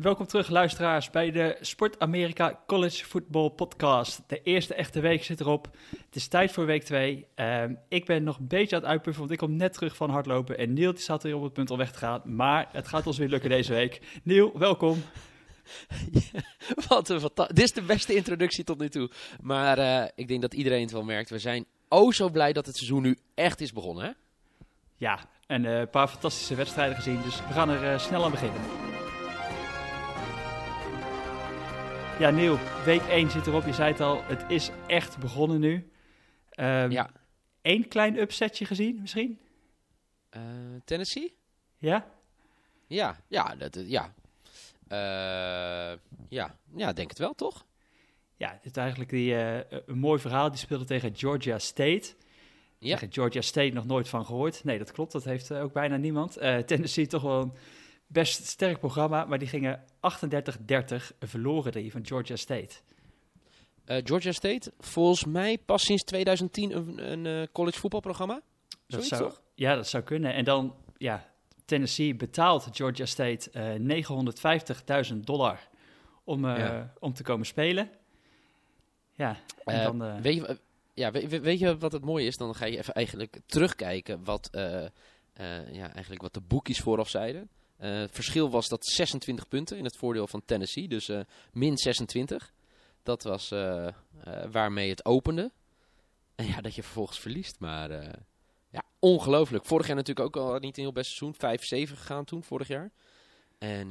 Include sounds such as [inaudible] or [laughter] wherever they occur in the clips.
Welkom terug, luisteraars, bij de Sport Amerika College Football Podcast. De eerste echte week zit erop. Het is tijd voor week 2. ik ben nog een beetje aan het uitpuffen, want ik kom net terug van hardlopen. En Neil die zat hier op het punt om weg te gaan. Maar het gaat ons weer lukken deze week. Neil, welkom. [laughs] wat een Dit is de beste introductie tot nu toe. Maar uh, ik denk dat iedereen het wel merkt. We zijn oh zo blij dat het seizoen nu echt is begonnen, hè? Ja, en uh, een paar fantastische wedstrijden gezien. Dus we gaan er uh, snel aan beginnen. Ja, Neil, week 1 zit erop. Je zei het al, het is echt begonnen nu. Um, ja. Eén klein upsetje gezien, misschien? Uh, Tennessee? Ja? Ja, ja, dat, ja. Uh, ja, ja, denk het wel, toch? Ja, het is eigenlijk die, uh, een mooi verhaal. Die speelde tegen Georgia State. Ja. Tegen Georgia State nog nooit van gehoord. Nee, dat klopt. Dat heeft ook bijna niemand. Tennessee toch wel een best sterk programma, maar die gingen 38-30 verloren die van Georgia State. Uh, Georgia State, volgens mij pas sinds 2010 een, een uh, college voetbalprogramma. Dat zou, toch? Ja, dat zou kunnen. En dan, ja, Tennessee betaalt Georgia State uh, 950.000 dollar om, ja. om te komen spelen. Ja, en dan... weet, je, ja weet, weet, je wat het mooie is? Dan ga je even eigenlijk terugkijken wat, ja, eigenlijk wat de boekies vooraf zeiden. Uh, het verschil was dat 26 punten in het voordeel van Tennessee. Dus uh, min 26. Dat was uh, waarmee het opende. En ja, dat je vervolgens verliest. Maar ja, ongelooflijk. Vorig jaar natuurlijk ook al niet een heel best seizoen. 5-7 gegaan toen, vorig jaar. En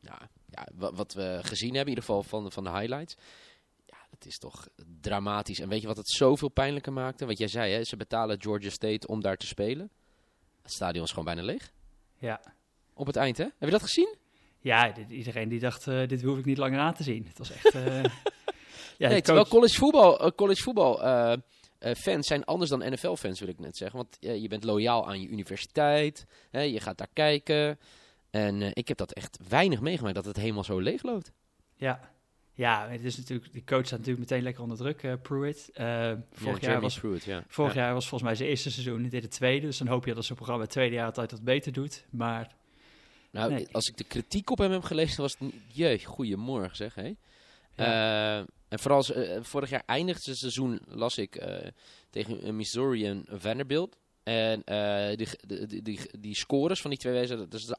ja, wat, we gezien hebben, in ieder geval van, van de highlights. Ja, het is toch dramatisch. En weet je wat het zoveel pijnlijker maakte? Wat jij zei, hè, ze betalen Georgia State om daar te spelen. Het stadion is gewoon bijna leeg. Ja, op het eind, hè? Heb je dat gezien? Ja, dit, iedereen die dacht, uh, dit hoef ik niet langer aan te zien. Het was echt... Uh, [laughs] ja, nee, terwijl college voetbal, uh, college voetbal fans zijn anders dan NFL-fans, wil ik net zeggen. Want je bent loyaal aan je universiteit, hè, je gaat daar kijken. En ik heb dat echt weinig meegemaakt, dat het helemaal zo leeg loopt. Ja, ja, het is natuurlijk, die coach staat natuurlijk meteen lekker onder druk, uh, Pruitt. Uh, vorig, jaar was, Pruitt, ja. vorig jaar was volgens mij zijn eerste seizoen, dit het tweede. Dus dan hoop je dat zijn programma het tweede jaar altijd wat beter doet. Maar nou, als ik de kritiek op hem heb gelezen, was het... Jee, goeiemorgen zeg, hé. Ja. Uh, en vooral uh, vorig jaar eindigde het seizoen, las ik, uh, tegen Missouri en Vanderbilt. En die, die, die, die, scores van die twee wedstrijden, dat is de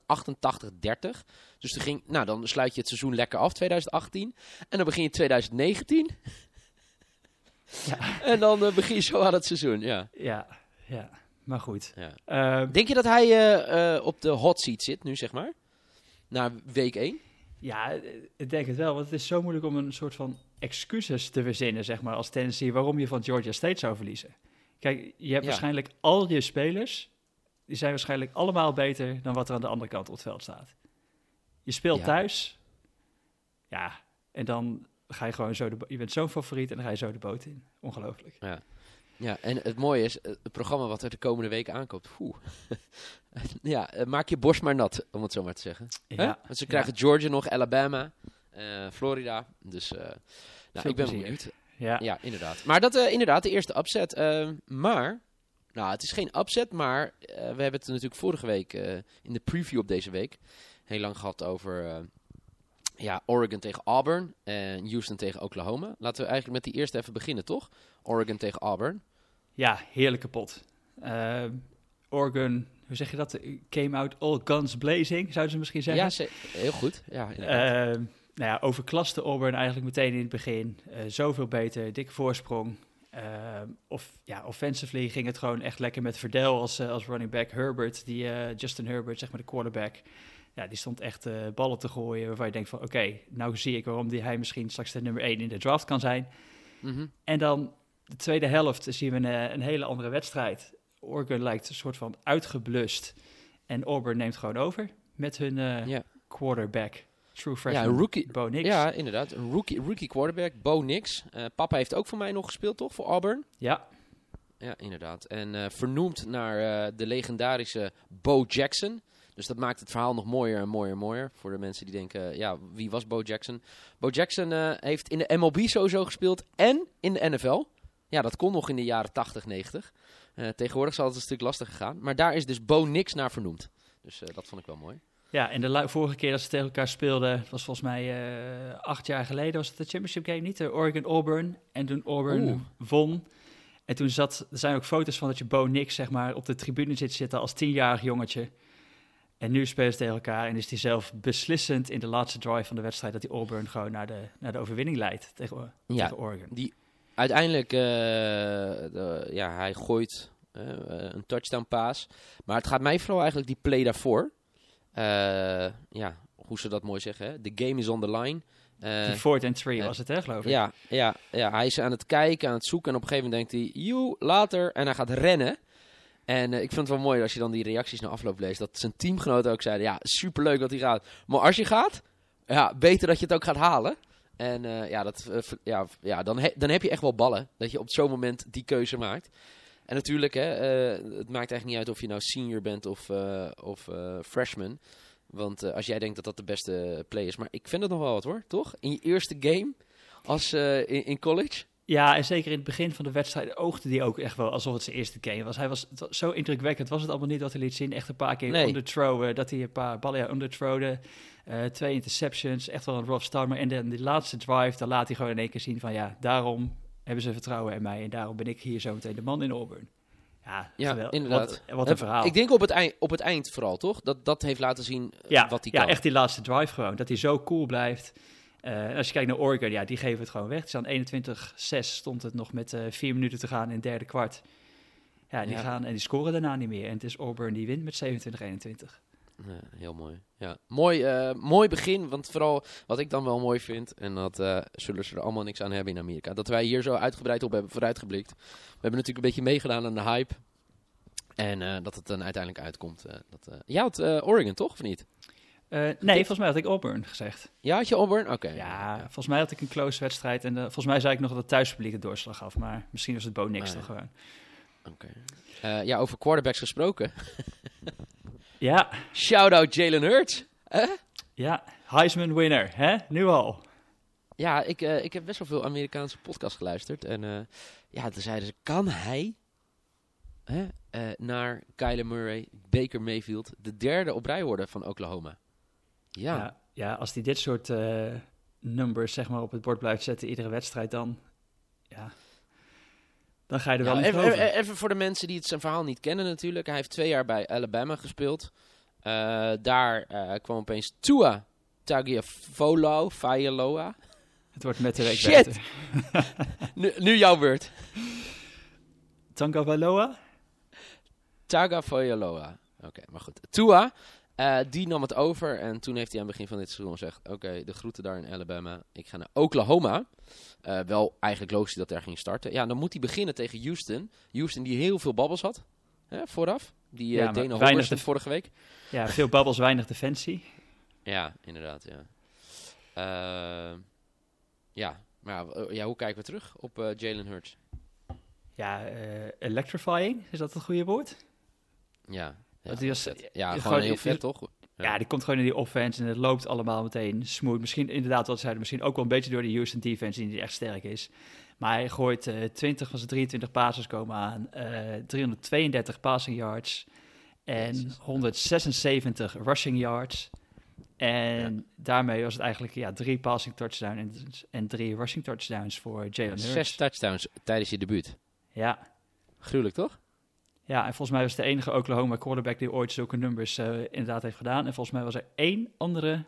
88-30. Dus toen ging, nou, dan sluit je het seizoen lekker af, 2018. En dan begin je 2019. Ja. [laughs] en dan begin je zo aan het seizoen, ja. Ja, ja. Maar goed. Ja. Ehm, Denk je dat hij uh, uh, op de hot seat zit nu, zeg maar? Na week 1? Ja, ik denk het wel. Want het is zo moeilijk om een soort van excuses te verzinnen, zeg maar, als Tennessee, waarom je van Georgia State zou verliezen. Kijk, je hebt waarschijnlijk al je spelers, die zijn waarschijnlijk allemaal beter dan wat er aan de andere kant op het veld staat. Je speelt thuis, ja, en dan ga je gewoon zo de, je bent zo'n favoriet en dan ga je zo de boot in. Ongelooflijk. Ja. Ja, en het mooie is, eh, het programma wat er de komende weken aankomt. [laughs] ja, eh, maak je borst maar nat, om het zo maar te zeggen. Ja. Want ze krijgen Georgia nog, Alabama, uh, Florida. Dus uh, nou, ik ben benieuwd. Ja. ja, inderdaad. Maar dat uh, inderdaad, de eerste upset. Ehm, maar, nou, het is geen upset, maar we hebben het natuurlijk vorige week in de preview op deze week heel lang gehad over ja, Oregon tegen Auburn en Houston tegen Oklahoma. Laten we eigenlijk met die eerste even beginnen, toch? Oregon tegen Auburn. Ja, heerlijke pot. Uh, Oregon, hoe zeg je dat? Came out all guns blazing, zouden ze misschien zeggen. Ja, heel goed. Ja, uh, nou ja, overklaste Auburn eigenlijk meteen in het begin. Uh, zoveel beter, dikke voorsprong. of ja, offensively ging het gewoon echt lekker met Verdel als, als running back. Herbert, die Justin Herbert, zeg maar de quarterback ja, die stond echt uh, ballen te gooien waarvan je denkt van oké, nou zie ik waarom die, hij misschien straks de nummer 1 in de draft kan zijn. Mm En dan de tweede helft zien we een, eh, een, hele andere wedstrijd. Oregon lijkt een soort van uitgeblust en Auburn neemt gewoon over met hun uh, quarterback. True freshman, ja, rookie, Bo Nix. Ja, inderdaad. Een rookie, rookie quarterback, Bo Nix. papa heeft ook voor mij nog gespeeld, toch? Voor Auburn? Ja. Ja, inderdaad. En vernoemd naar de legendarische Bo Jackson. Dus dat maakt het verhaal nog mooier en mooier en mooier. Voor de mensen die denken, ja, wie was Bo Jackson? Bo Jackson uh, heeft in de MLB sowieso gespeeld en in de NFL. Ja, dat kon nog in de jaren 80, 90. Uh, tegenwoordig zal het een stuk lastiger gaan. Maar daar is dus Bo niks naar vernoemd. Dus uh, dat vond ik wel mooi. Ja, en de vorige keer dat ze tegen elkaar speelden, was volgens mij eh, acht jaar geleden, was het de championship game niet? De Oregon-Auburn. En toen Auburn Oeh. won. En toen zat, er zijn ook foto's van dat je Bo Nix, zeg maar, op de tribune zit zitten als tienjarig jongetje. En nu spelen ze tegen elkaar en is hij zelf beslissend in de laatste drive van de wedstrijd dat hij Auburn gewoon naar de, naar de overwinning leidt tegen, Ja, tegen Oregon. uiteindelijk, eh, de- ja, hij gooit eh, een touchdown pass. Maar het gaat mij vooral eigenlijk die play daarvoor. Eh, ja, hoe ze dat mooi zeggen. Hè? The game is on the line. Die fourth and three was het, hè, geloof ik? ja, ja, ja, hij is aan het kijken, aan het zoeken. En op een gegeven moment denkt hij, joe, later. En hij gaat rennen. En eh, ik vind het wel mooi als je dan die reacties na afloop leest. Dat zijn teamgenoten ook zeiden, ja, superleuk dat hij gaat. Maar als je gaat, ja, beter dat je het ook gaat halen. En eh, ja, dat, eh, ja, ja dan, dan heb je echt wel ballen. Dat je op zo'n moment die keuze maakt. En natuurlijk, hè, het maakt echt niet uit of je nou senior bent of, of freshman. Want als jij denkt dat dat de beste play is. Maar ik vind het nog wel wat hoor, toch? In je eerste game als, in college. Ja, en zeker in het begin van de wedstrijd oogde hij ook echt wel alsof het zijn eerste game was. Hij was zo indrukwekkend, was het allemaal niet wat hij liet zien. Echt een paar keer Nee. underthrowen, dat hij een paar ballen ja, underthrowde. Eh, twee interceptions, echt wel een rough start. Maar in de, in die laatste drive, dan laat hij gewoon in één keer zien van ja, daarom hebben ze vertrouwen in mij. En daarom ben ik hier zo meteen de man in Auburn. Ja, Ja, inderdaad. Wat, wat een verhaal. Ik denk op het, eind, op het eind vooral, toch? Dat dat heeft laten zien eh, ja, wat hij ja, kan. echt die laatste drive gewoon. Dat hij zo cool blijft. Eh, als je kijkt naar Oregon, ja, die geven het gewoon weg. Is aan 21-6 stond het nog met eh, vier minuten te gaan in het derde kwart. Ja, die Ja. gaan en die scoren daarna niet meer. En het is Auburn die wint met 27-21. Ja, heel mooi. Ja. Mooi, eh, mooi begin, want vooral wat ik dan wel mooi vind, en dat zullen ze er allemaal niks aan hebben in Amerika, dat wij hier zo uitgebreid op hebben vooruitgeblikt. We hebben natuurlijk een beetje meegedaan aan de hype. En dat het dan uiteindelijk uitkomt. dat, jij had Oregon, toch? Of niet? Eh, nee, volgens mij had ik Auburn gezegd. Ja, had je Auburn? Oké. Ja, volgens mij had ik een close wedstrijd. En eh, volgens mij zei ik nog dat het thuispubliek het doorslag gaf. Maar misschien was het Bo niks Ah, dan ja. gewoon. Oké. Eh, ja, over quarterbacks gesproken. Ja, Shout-out Jalen Hurts. Ja. Heisman winner, hè? Nu al. Ja, ik, ik heb best wel veel Amerikaanse podcasts geluisterd. En ja, toen zeiden ze, kan hij hè, naar Kyler Murray, Baker Mayfield, de derde op rij worden van Oklahoma? Ja, Ja, ja als hij dit soort eh, numbers zeg maar, op het bord blijft zetten iedere wedstrijd, dan, ja, dan ga je er wel Ja, in even, even, even voor de mensen die het zijn verhaal niet kennen natuurlijk. Hij heeft twee jaar bij Alabama gespeeld. Eh, daar eh, kwam opeens Tua Tagovailoa, Faialoa. het wordt met de week Shit! beter. [laughs] Nu, nu jouw beurt. Tagovailoa? Tagovailoa. Oké, maar goed. Tua, eh, die nam het over. En toen heeft hij aan het begin van dit seizoen gezegd... Oké, de groeten daar in Alabama. Ik ga naar Oklahoma. Eh, wel eigenlijk logisch dat hij daar ging starten. Ja, dan moet hij beginnen tegen Houston. Houston die heel veel babbels had. Hè, vooraf. Die Ja, Dana weinig de- vorige week. Ja, veel babbels, weinig defensie. Ja, inderdaad, ja. Ja, maar ja, hoe kijken we terug op Jalen Hurts? Ja, electrifying, is dat het goede woord? Ja, ja, die was- ja gewoon gewoon- heel vet, toch? Ja. Ja. die komt gewoon in die offense en het loopt allemaal meteen smooth. Misschien inderdaad, wat ze zeiden, misschien ook wel een beetje door de Houston defense die echt sterk is. Maar hij gooit eh 20 van zijn 23 passes komen aan, eh 332 passing yards en Jezus. 176 rushing yards. En daarmee was het eigenlijk ja, drie passing touchdowns en, en drie rushing touchdowns voor Jalen Hurts. Zes touchdowns tijdens je debuut. Ja. Gruwelijk, toch? Ja, en volgens mij was de enige Oklahoma quarterback die ooit zulke numbers eh, inderdaad heeft gedaan. En volgens mij was er één andere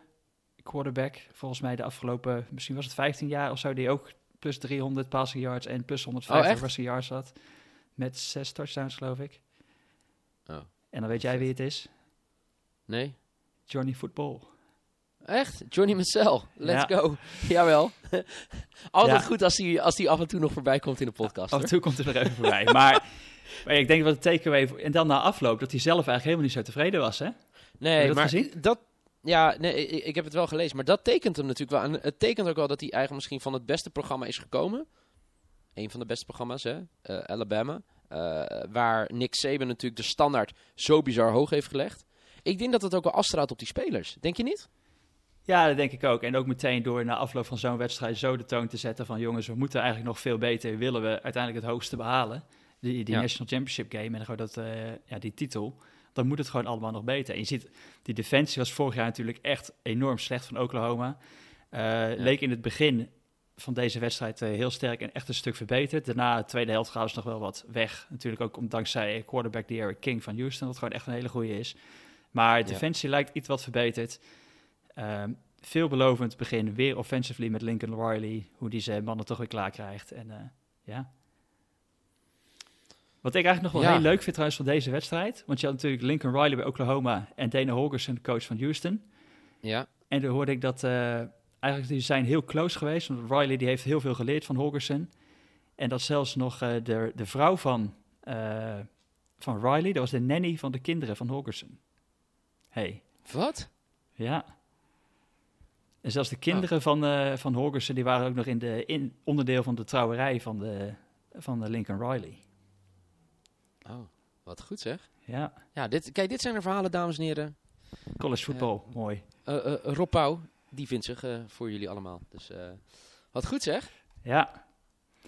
quarterback, volgens mij de afgelopen, misschien was het 15 jaar of zo, die ook plus 300 passing yards en plus 150 echt? rushing yards had. Met zes touchdowns, geloof ik. Oh. En dan weet jij wie het is? Nee? Johnny Football. Echt? Johnny Mansell. Let's Ja. go. [laughs] Jawel. [laughs] Altijd Ja. goed als hij als die af en toe nog voorbij komt in de podcast. Af en hoor. toe komt hij er even voorbij. Maar, [laughs] maar ik denk wat het takeaway... En dan na afloop, dat hij zelf eigenlijk helemaal niet zo tevreden was, hè? Nee, dat maar gezien? dat... Ja, nee, ik, ik heb het wel gelezen. Maar dat tekent hem natuurlijk wel. En het tekent ook wel dat hij eigenlijk misschien van het beste programma is gekomen. Een van de beste programma's, hè? Eh, Alabama. Eh, waar Nick Saban natuurlijk de standaard zo bizar hoog heeft gelegd. Ik denk dat het ook wel afstraalt op die spelers. Denk je niet? Ja, dat denk ik ook. En ook meteen door na afloop van zo'n wedstrijd zo de toon te zetten van... jongens, we moeten eigenlijk nog veel beter, willen we uiteindelijk het hoogste behalen. Die, die Ja. National Championship Game en gewoon dat, eh, ja, die titel. dan moet het gewoon allemaal nog beter. En je ziet, die defensie was vorig jaar natuurlijk echt enorm slecht van Oklahoma. Uh, Leek in het begin van deze wedstrijd uh, heel sterk en echt een stuk verbeterd. Daarna, de tweede helft, gaan ze nog wel wat weg. Natuurlijk ook om, dankzij quarterback Derrick King van Houston, wat gewoon echt een hele goede is. Maar de defensie lijkt iets wat verbeterd. Um, veelbelovend begin, weer offensively met Lincoln Riley, hoe die zijn mannen toch weer klaar krijgt. En uh, ja. Wat ik eigenlijk nog wel heel leuk vind trouwens van deze wedstrijd, want je had natuurlijk Lincoln Riley bij Oklahoma en Dana Holgerson, coach van Houston. Ja. En toen hoorde ik dat uh, eigenlijk die zijn heel close geweest, want Riley die heeft heel veel geleerd van Holgerson. En dat zelfs nog uh, de, de vrouw van, van Riley, dat was de nanny van de kinderen van Holgerson. Hey. Wat? Ja. En zelfs de kinderen oh. van, uh, van Holgersen, die waren ook nog in de in, onderdeel van de trouwerij van de, van de Lincoln Riley. Oh, wat goed zeg. Ja. Ja, dit, kijk, dit zijn de verhalen, dames en heren. College voetbal, uh, mooi. Uh, Rob Pauw, die vindt zich voor jullie allemaal. Dus wat goed zeg. Ja.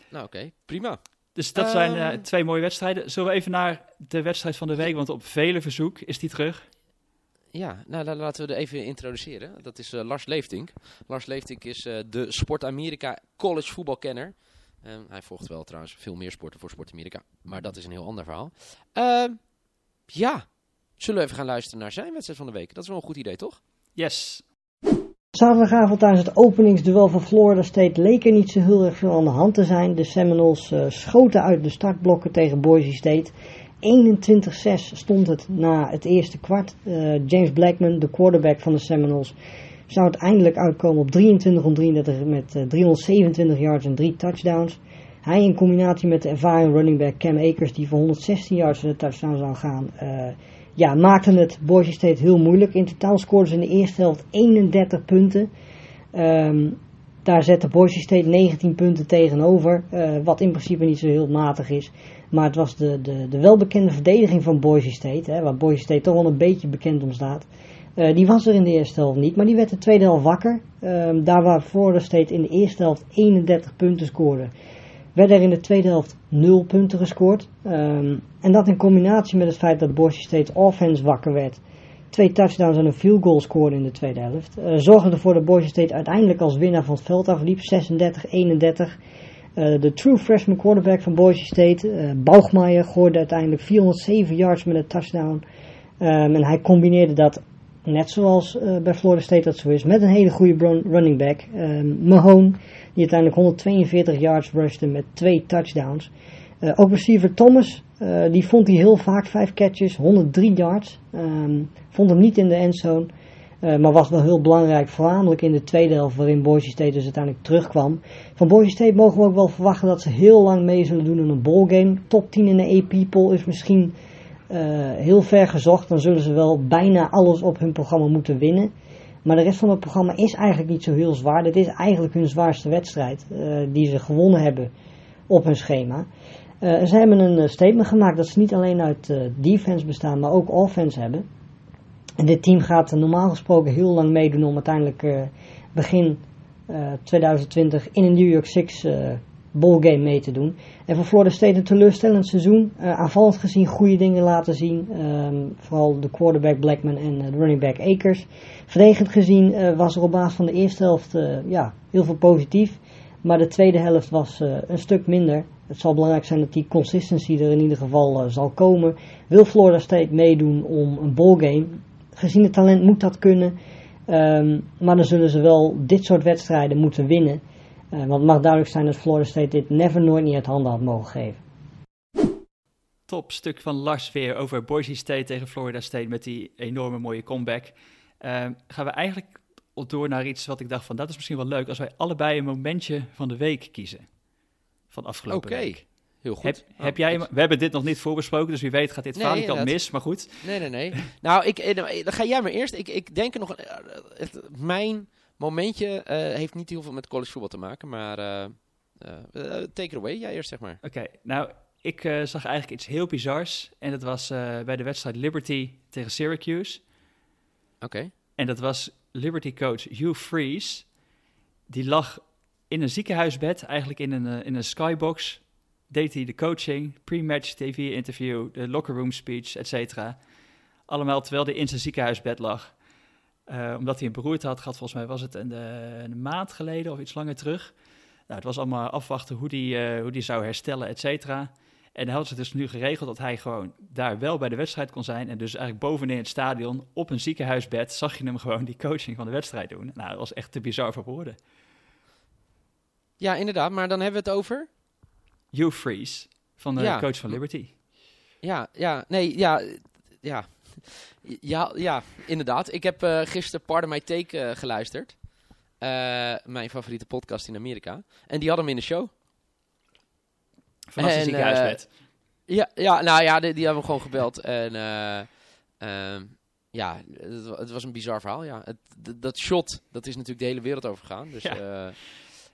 Nou oké, prima. Dus dat zijn twee mooie wedstrijden. Zullen we even naar de wedstrijd van de week, want op vele verzoek is die terug. Ja, nou laten we er even introduceren. Dat is Lars Leeftink. Lars Leeftink is de Sport Amerika college voetbalkenner. Uh, hij volgt wel trouwens veel meer sporten voor Sport Amerika. Maar dat is een heel ander verhaal. Ehm, ja, zullen we even gaan luisteren naar zijn wedstrijd van de week? Dat is wel een goed idee, toch? Yes. Zaterdagavond tijdens het openingsduel van Florida State leek er niet zo heel erg veel aan de hand te zijn. De Seminoles uh, schoten uit de startblokken tegen Boise State. 21-6 stond het na het eerste kwart. Uh, James Blackman, de quarterback van de Seminoles, zou uiteindelijk uitkomen op 23 om 33 met uh, 327 yards en 3 touchdowns. Hij in combinatie met de ervaren running back Cam Akers, die voor 116 yards en de touchdown zou gaan, uh, ja, maakten het Boise State heel moeilijk. In totaal scoorden ze in de eerste helft 31 punten. Um, daar zette Boise State 19 punten tegenover, uh, wat in principe niet zo heel matig is. Maar het was de, de, de welbekende verdediging van Boise State, hè, waar Boise State toch wel een beetje bekend om staat. Uh, die was er in de eerste helft niet, maar die werd de tweede helft wakker. Uh, daar waar Florida State in de eerste helft 31 punten scoorde, werden er in de tweede helft 0 punten gescoord. Um, en dat in combinatie met het feit dat Boise State offense wakker werd, twee touchdowns en een field goal scoorde in de tweede helft, uh, zorgde ervoor dat Boise State uiteindelijk als winnaar van het veld afliep, 36-31. Uh, de true freshman quarterback van Boise State, uh, Baugmeier, gooide uiteindelijk 407 yards met een touchdown. Um, en hij combineerde dat, net zoals uh, bij Florida State dat zo is, met een hele goede running back. Um, Mahone, die uiteindelijk 142 yards rushte met twee touchdowns. ook receiver Thomas, die vond hij heel vaak, vijf catches, 103 yards. Um, vond hem niet in de endzone. Maar was wel heel belangrijk, voornamelijk in de tweede helft, waarin Boise State dus uiteindelijk terugkwam. Van Boise State mogen we ook wel verwachten dat ze heel lang mee zullen doen in een ballgame. Top 10 in de AP-poll is misschien heel ver gezocht. Dan zullen ze wel bijna alles op hun programma moeten winnen. Maar de rest van het programma is eigenlijk niet zo heel zwaar. Dit is eigenlijk hun zwaarste wedstrijd uh, die ze gewonnen hebben op hun schema. ze hebben een statement gemaakt dat ze niet alleen uit defense bestaan, maar ook offense hebben. En dit team gaat normaal gesproken heel lang meedoen om uiteindelijk uh, begin uh, 2020 in een New York Six uh, ballgame mee te doen. En voor Florida State een teleurstellend seizoen. Uh, aanvallend gezien goede dingen laten zien. Um, vooral de quarterback Blackman en de running back Akers. Verdedigend gezien was er op basis van de eerste helft ja, heel veel positief. Maar de tweede helft was een stuk minder. Het zal belangrijk zijn dat die consistency er in ieder geval zal komen. Wil Florida State meedoen om een ballgame gezien het talent moet dat kunnen. Um, maar dan zullen ze wel dit soort wedstrijden moeten winnen. Uh, want het mag duidelijk zijn dat Florida State dit never nooit niet uit handen had mogen geven. Top stuk van Lars weer over Boise State tegen Florida State met die enorme mooie comeback. Uh, gaan we eigenlijk door naar iets wat ik dacht van dat is misschien wel leuk als wij allebei een momentje van de week kiezen. Van afgelopen okay. week. Heel goed. Heb, oh, heb jij, we hebben dit nog niet voorbesproken, dus wie weet gaat dit nee, vaak al mis, maar goed. Nee, nee, nee. nou, ik, eh, dan ga jij maar eerst. Ik, ik denk er nog, het, mijn momentje uh, heeft niet heel veel met college voetbal te maken, maar uh, uh, take it away, jij eerst zeg maar. Oké, okay, nou, ik zag eigenlijk iets heel bizars en dat was bij de wedstrijd Liberty tegen Syracuse. Oké. Okay. En dat was Liberty coach Hugh Freeze. Die lag in een ziekenhuisbed, eigenlijk in een, in een skybox deed hij de coaching, pre-match TV-interview, de locker room speech, et cetera. Allemaal terwijl hij in zijn ziekenhuisbed lag. Uh, omdat hij een beroerte had gehad, volgens mij was het een, een, maand geleden of iets langer terug. Nou, het was allemaal afwachten hoe die, uh, hoe die zou herstellen, et cetera. En hij had ze dus nu geregeld dat hij gewoon daar wel bij de wedstrijd kon zijn. En dus eigenlijk bovenin het stadion, op een ziekenhuisbed, zag je hem gewoon die coaching van de wedstrijd doen. Nou, dat was echt te bizar voor woorden. Ja, inderdaad. Maar dan hebben we het over? Hugh Freeze, van de coach van Liberty. Ja, ja, nee, ja, ja. Ja, ja, inderdaad. Ik heb uh, gisteren Pardon My Take uh, geluisterd. Uh, mijn favoriete podcast in Amerika. En die hadden hem in de show. Vanaf de ziekenhuisbed. ja, ja, nou ja, die, die hebben we gewoon gebeld. [laughs] En ehm, ja, het, het, was een bizar verhaal. Ja. Het, dat shot, dat is natuurlijk de hele wereld overgegaan. Dus ja.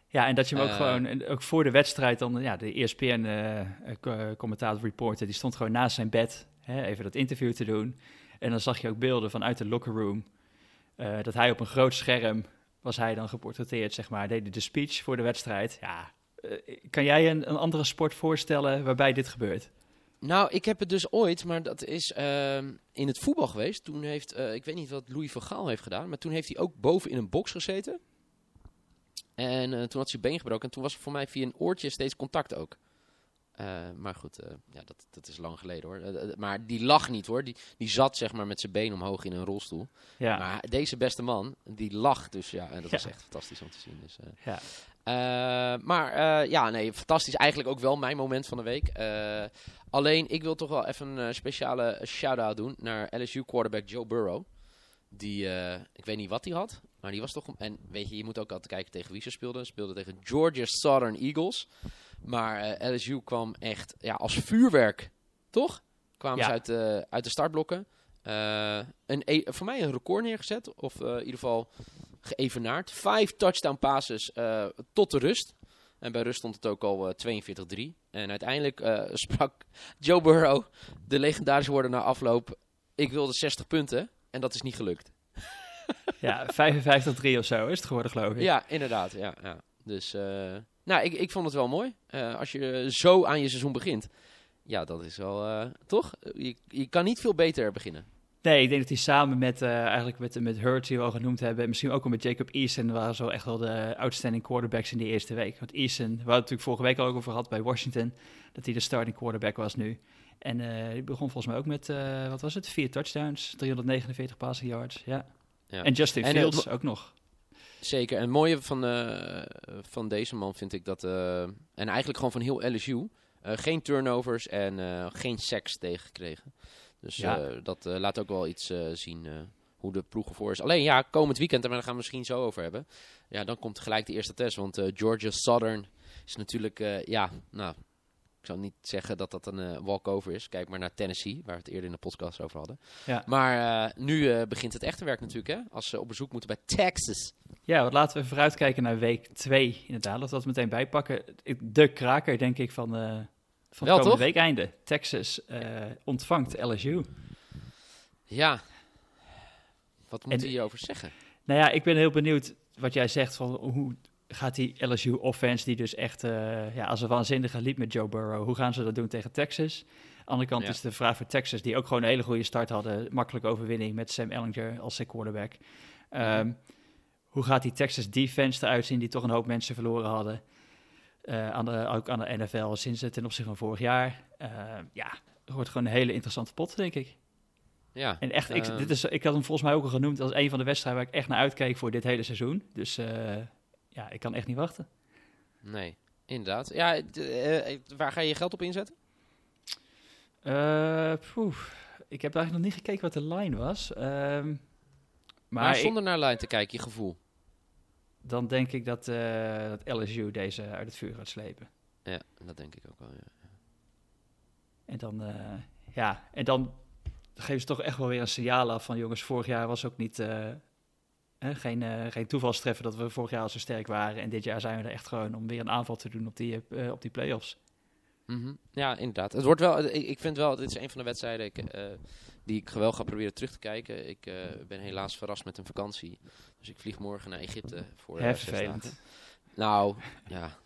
Ja, en dat je hem ook gewoon, ook voor de wedstrijd dan, ja, de ESPN-commentator, uh, reporter, die stond gewoon naast zijn bed, hè, even dat interview te doen. En dan zag je ook beelden vanuit de locker room, uh, dat hij op een groot scherm, was hij dan geportretteerd, zeg maar, deed de speech voor de wedstrijd. Ja, uh, kan jij een, een andere sport voorstellen waarbij dit gebeurt? Nou, ik heb het dus ooit, maar dat is uh, in het voetbal geweest. Toen heeft, uh, ik weet niet wat Louis van Gaal heeft gedaan, maar toen heeft hij ook boven in een box gezeten. En toen had hij been gebroken en toen was er voor mij via een oortje steeds contact ook. Uh, maar goed, uh, ja, dat, dat is lang geleden hoor. maar die lag niet hoor. Die, die zat zeg maar met zijn been omhoog in een rolstoel. Ja. Maar deze beste man, die lag dus ja. En dat ja. was echt fantastisch om te zien. Dus, ja. maar ja, nee, fantastisch. Eigenlijk ook wel mijn moment van de week. alleen, ik wil toch wel even een speciale shout-out doen naar LSU quarterback Joe Burrow. Die, ik weet niet wat hij had, maar die was toch... En weet je, je moet ook altijd kijken tegen wie ze speelden. Ze speelden tegen Georgia Southern Eagles. Maar uh, LSU kwam echt ja, als vuurwerk, toch? Kwamen ze uit, uh, uit de startblokken. Uh, een, e voor mij een record neergezet. Of in ieder geval geëvenaard. Vijf touchdown passes tot de rust. En bij rust stond het ook al 42-3. En uiteindelijk [laughs] sprak Joe Burrow de legendarische woorden na afloop. Ik wilde 60 punten. En dat is niet gelukt. ja, 55-3 of zo is het geworden, geloof ik. Ja, inderdaad. Ja, ja. Dus, nou, ik, ik vond het wel mooi. Uh, als je zo aan je seizoen begint. Ja, dat is wel, uh, toch? Je, je kan niet veel beter beginnen. Nee, ik denk dat hij samen met, eigenlijk met, met Hurt, die we al genoemd hebben, en misschien ook al met Jacob Eason, waren zo echt wel de outstanding quarterbacks in die eerste week. Want Eason, we hadden het natuurlijk vorige week al over gehad bij Washington, dat hij de starting quarterback was nu. En hij begon volgens mij ook met, wat was het, vier touchdowns, 349 passing yards, ja. Ja. En Justin en Fields ook nog. Zeker. En het mooie van, uh, van deze man vind ik dat... Uh, en eigenlijk gewoon van heel LSU... geen turnovers en geen seks tegengekregen. Dus ja. dat laat ook wel iets zien hoe de ploeg ervoor is. Alleen ja, komend weekend, en daar gaan we misschien zo over hebben. Ja, dan komt gelijk de eerste test. Want Georgia Southern is natuurlijk... ja, nou, ik zou niet zeggen dat dat een uh, walkover is. Kijk maar naar Tennessee, waar we het eerder in de podcast over hadden. Ja. Maar uh, nu uh, begint het echte werk natuurlijk, hè? Als ze op bezoek moeten bij Texas. Ja, wat laten we vooruitkijken naar week 2 inderdaad. Dat we dat meteen bijpakken. De kraker, denk ik, van, van Wel, het komende week einde. Texas ontvangt LSU. Ja, wat moet je hierover zeggen? Nou ja, ik ben heel benieuwd wat jij zegt van hoe gaat die LSU offense, die dus echt uh, ja, als een waanzinnige liep met Joe Burrow, hoe gaan ze dat doen tegen Texas? Aan de andere kant is de vraag voor Texas, die ook gewoon een hele goede start hadden, makkelijke overwinning met Sam Ellinger als zijn quarterback. Um, hoe gaat die Texas defense eruit zien, die toch een hoop mensen verloren hadden? Uh, aan de, ook aan de NFL sinds ten opzichte van vorig jaar. Uh, ja, het wordt gewoon een hele interessante pot, denk ik. Ja, en echt, ik, dit is, ik had hem volgens mij ook al genoemd als een van de wedstrijden waar ik echt naar uitkeek voor dit hele seizoen. Dus ja, ik kan echt niet wachten. Nee, inderdaad. Ja, uh, waar ga je je geld op inzetten? Uh, ik heb eigenlijk nog niet gekeken wat de line was. Uh, maar, maar, zonder naar line te kijken, je gevoel. Dan denk ik dat, uh, dat LSU deze uit het vuur gaat slepen. Ja, dat denk ik ook wel, ja. En dan, ja, en dan geven ze toch echt wel weer een signaal af van... jongens, vorig jaar was ook niet geen, uh, geen toevalstreffer dat we vorig jaar al zo sterk waren. En dit jaar zijn we er echt gewoon om weer een aanval te doen op die, uh, op die play-offs. Mm -hmm. Ja, inderdaad. Het wordt wel, ik, ik vind wel, dit is een van de wedstrijden ik, uh, die ik wel ga proberen terug te kijken. Ik ben helaas verrast met een vakantie. Dus ik vlieg morgen naar Egypte voor vervelend. Nou, ja.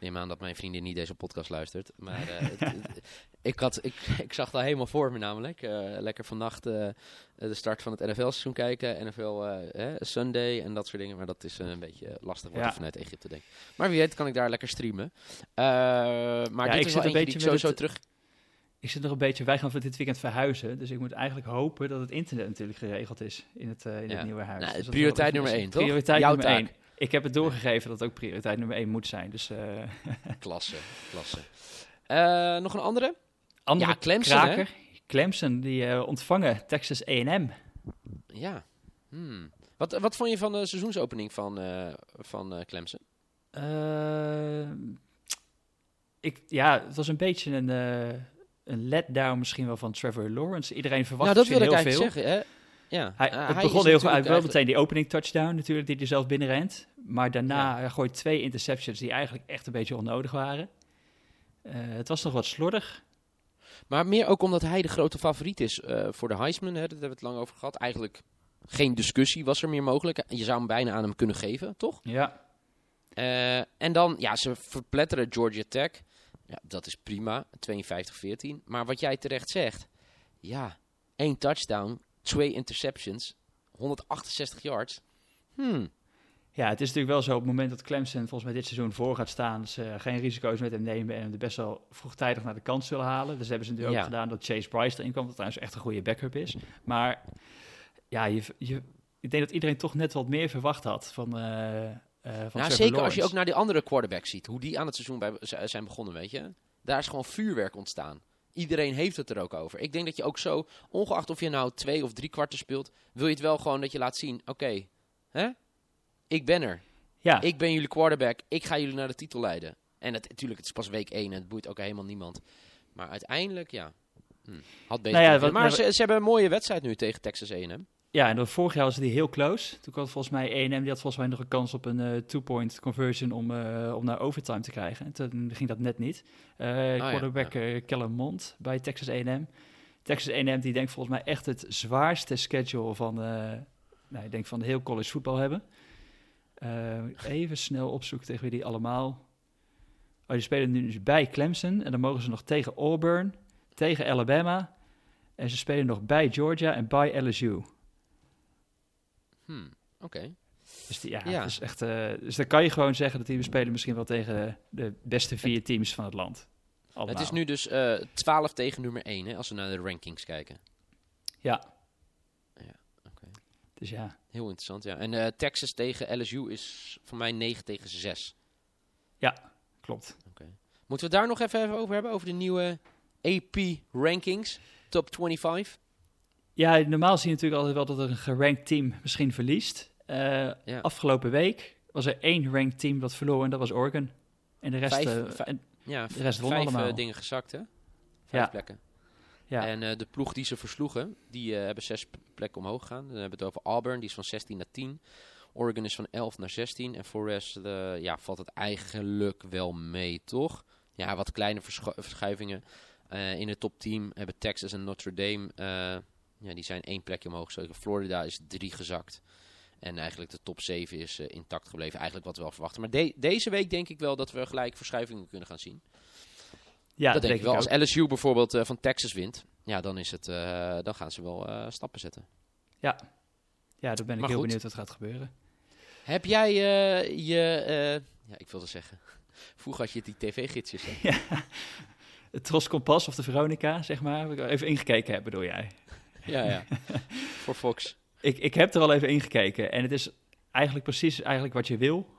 Neem aan dat mijn vriendin niet deze podcast luistert. Maar het, [laughs] Ik, had, ik, ik zag het al helemaal voor me namelijk. Eh, lekker vannacht eh, de start van het NFL-seizoen kijken. NFL eh, Sunday en dat soort dingen. Maar dat is een beetje lastig worden Ja. vanuit Egypte, denk. Maar wie weet kan ik daar lekker streamen. Eh, maar Ja, dit ik is zit wel een beetje met sowieso het- terug... Ik zit nog een beetje, wij gaan voor dit weekend verhuizen. Dus ik moet eigenlijk hopen dat het internet natuurlijk geregeld is in het, eh, in Ja. het nieuwe huis. Nou, Dus dat prioriteit nummer één, toch? Prioriteit Jouw nummer taak. één. Ik heb het doorgegeven dat het ook prioriteit nummer één moet zijn. Dus eh [laughs] Klasse, klasse. Eh, nog een andere? andere Ja, Clemson, hè? kraker. Clemson, die eh, ontvangen Texas A&M. Ja. Hmm. Wat, wat vond je van de seizoensopening van, van Clemson? Ik, ja, het was een beetje een, eh, een letdown misschien wel van Trevor Lawrence. Iedereen verwacht nou, dat wil ik heel eigenlijk veel. zeggen. Hè? Ja. Hij, Eh, het hij begon heel goed. Hij wel meteen die opening touchdown natuurlijk, die hij zelf binnenrent. Maar daarna Ja. gooit twee interceptions die eigenlijk echt een beetje onnodig waren. Eh, het was nog wat slordig. Maar meer ook omdat hij de grote favoriet is eh, voor de Heisman. Hè, daar hebben we het lang over gehad. Eigenlijk geen discussie was er meer mogelijk. Je zou hem bijna aan hem kunnen geven, toch? Ja, Eh, en dan, ja, ze verpletteren Georgia Tech. Ja, dat is prima. 52-14. Maar wat jij terecht zegt. Ja, één touchdown, twee interceptions, 168 yards. Hmm. Ja, het is natuurlijk wel zo op het moment dat Clemson volgens mij dit seizoen voor gaat staan, ze geen risico's met hem nemen en hem best wel vroegtijdig naar de kant zullen halen. Dus hebben ze natuurlijk Ja. ook gedaan dat Chase Bryce erin kwam, wat trouwens echt een goede backup is. Maar ja, je, je, ik denk dat iedereen toch net wat meer verwacht had van, van Nou, Trevor zeker als je ook naar die andere quarterbacks ziet. Hoe die aan het seizoen bij, zijn begonnen, weet je. Daar is gewoon vuurwerk ontstaan. Iedereen heeft het er ook over. Ik denk dat je ook zo, ongeacht of je nou twee of drie kwarten speelt, wil je het wel gewoon dat je laat zien. Oké, hè? Ik ben er. Ja, Ik ben jullie quarterback. Ik ga jullie naar de titel leiden. En het, natuurlijk, het is pas week 1 en het boeit ook helemaal niemand. Maar uiteindelijk, ja. Hm, had beter Nou ja, kunnen. wat- maar maar- ze, ze hebben een mooie wedstrijd nu tegen Texas A&M. Ja, en dan vorig jaar was die heel close. Toen had volgens mij A&M, die had volgens mij nog een kans op een eh, two-point conversion om, eh, om naar overtime te krijgen. En toen ging dat net niet. Ah, ja, quarterback eh, Kellen Mond bij Texas A&M. Texas A&M die denkt volgens mij echt het zwaarste schedule van, nou, ik denk van heel college voetbal hebben. Even snel opzoeken tegen wie die allemaal... Oh, die spelen nu dus bij Clemson en dan mogen ze nog tegen Auburn, tegen Alabama... En ze spelen nog bij Georgia en bij LSU. Hm, Oké. Dus, die, ja, Ja. Het is echt, eh, dus dan kan je gewoon zeggen dat die we spelen misschien wel tegen de beste vier teams van het land. Allemaal. Het is nu dus eh 12 tegen nummer 1, hè, als we naar de rankings kijken. Ja. Ja, oké. Dus ja. Heel interessant, ja. En eh, Texas tegen LSU is voor mij 9 tegen 6. Klopt. Moeten we daar nog even even over hebben? Over de nieuwe AP rankings, top 25? Ja, normaal zie je natuurlijk altijd wel dat er een gerankt team misschien verliest. Eh, Ja. Afgelopen week was er één ranked team dat verloor en dat was Oregon. En de rest... Vijf- eh, en- Ja, De rest won vijf allemaal. eh, dingen gezakt, hè? Vijf Ja. plekken. ja. En de ploeg die ze versloegen, die hebben zes plekken omhoog gegaan. Dan hebben we het over Auburn, die is van 16 naar 10. Oregon is van 11 naar 16. En voor de rest eh, ja, valt het eigenlijk wel mee, toch? Ja, wat kleine verschu- verschuivingen. In het top 10 hebben Texas en Notre Dame, ja, die zijn één plekje omhoog gestoken. Florida is drie gezakt. En eigenlijk de top 7 is eh, intact gebleven. Eigenlijk wat we wel verwachten. Maar de- deze week denk ik wel dat we gelijk verschuivingen kunnen gaan zien. ja, dat denk ik wel. ook. Als LSU bijvoorbeeld eh, van Texas wint, ja, dan, is het, eh, dan gaan ze wel stappen zetten. Ja, daar ben ik Maar heel goed. benieuwd wat gaat gebeuren. Heb jij je, ja, ik wilde zeggen, [laughs] vroeger had je die tv-gidsjes. hè? [laughs] Het Tros Kompas of de Veronica, zeg maar. Even ingekeken hebben, bedoel jij? Ja, ja. [laughs] Voor Fox. Ik, ik heb er al even ingekeken en het is eigenlijk precies eigenlijk wat je wil.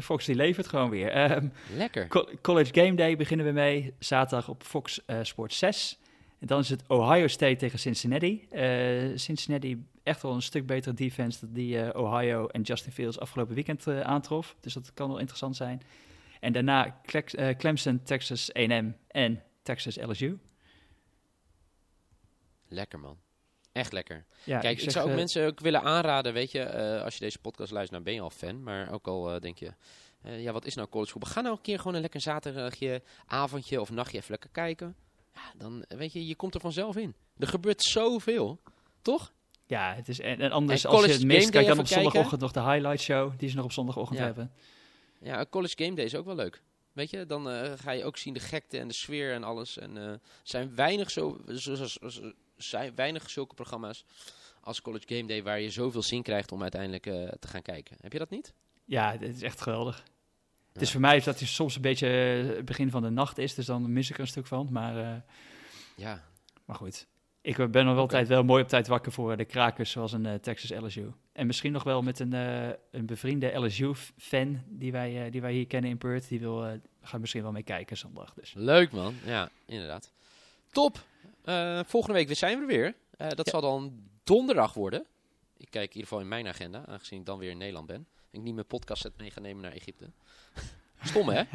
Fox die levert gewoon weer. Ehm, Lekker. Co- College Game Day beginnen we mee. Zaterdag op Fox eh, Sport 6. En dan is het Ohio State tegen Cincinnati. Eh, Cincinnati echt wel een stuk betere defense dan die eh, Ohio en Justin Fields afgelopen weekend aantrof. Dus dat kan wel interessant zijn. En daarna Clemson, Texas A&M en Texas LSU. Lekker, man. Echt lekker. Ja, Kijk, ik, zou ook eh, mensen ook willen aanraden, weet je, eh, als je deze podcast luistert, nou ben je al fan, maar ook al eh, denk je, ja, wat is nou college voetbal? Ga nou een keer gewoon een lekker zaterdagje, avondje of nachtje even lekker kijken. Ja, dan, weet je, je komt er vanzelf in. Er gebeurt zoveel, toch? Ja, het is, en, en anders En als je het mist, kijk dan op zondagochtend nog de highlight show die ze nog op zondagochtend Ja. hebben. Ja, college game day is ook wel leuk. Weet je, dan ga je ook zien de gekte en de sfeer en alles. En er zijn weinig, zo- zo- zo- zijn weinig zulke programma's als College Game Day waar je zoveel zin krijgt om uiteindelijk eh, te gaan kijken. Heb je dat niet? Ja, het is echt geweldig. Het is voor mij dat hij soms een beetje eh, het begin van de nacht is, dus dan mis ik er een stuk van. Maar, eh, Ja, maar goed, ik ben nog wel tijd wel mooi op tijd wakker voor de krakers, zoals een Texas LSU. En misschien nog wel met een, een bevriende LSU-fan die, wij, die wij hier kennen in Perth. Die wil, gaan misschien wel mee kijken zondag. Dus. leuk man. Ja, inderdaad. Top. Eh, volgende week zijn we er weer. Eh, dat Ja. zal dan donderdag worden. Ik kijk in ieder geval in mijn agenda, aangezien ik dan weer in Nederland ben. En ik niet mijn podcast set mee ga nemen naar Egypte. [laughs] Stom hè? [laughs]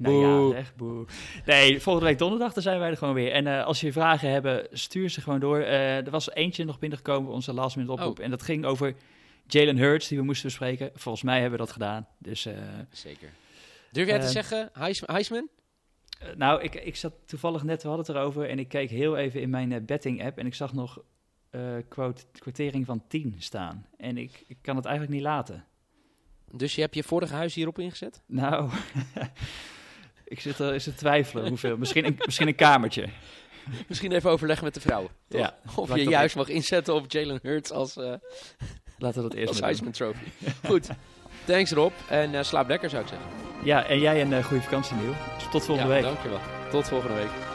Nou ja, zeg, boe. Nee, volgende week donderdag, dan zijn wij er gewoon weer. En eh, als je vragen hebben, stuur ze gewoon door. Eh, er was eentje nog binnengekomen, onze last minute oproep. Oh. En dat ging over Jalen Hurts, die we moesten bespreken. Volgens mij hebben we dat gedaan. Dus, eh, Zeker. Durf jij te zeggen, Heis- Heisman? Eh, nou, ik, ik zat toevallig net, we hadden het erover. En ik keek heel even in mijn eh, betting app. En ik zag nog eh quote, quotering van 10 staan. En ik, ik kan het eigenlijk niet laten. Dus je hebt je vorige huis hierop ingezet? Nou, [laughs] ik zit er is te twijfelen hoeveel. Misschien een, misschien een kamertje. Misschien even overleggen met de vrouw. toch? Ja, Of je juist mag inzetten op Jalen Hurts als, eh laten we dat eerst als. Heisman Trophy. [laughs] Goed. Thanks Rob. En eh, slaap lekker zou ik zeggen. Ja, en jij een eh, goede vakantie, Niel. Dus tot volgende ja, week. dankjewel. Tot volgende week.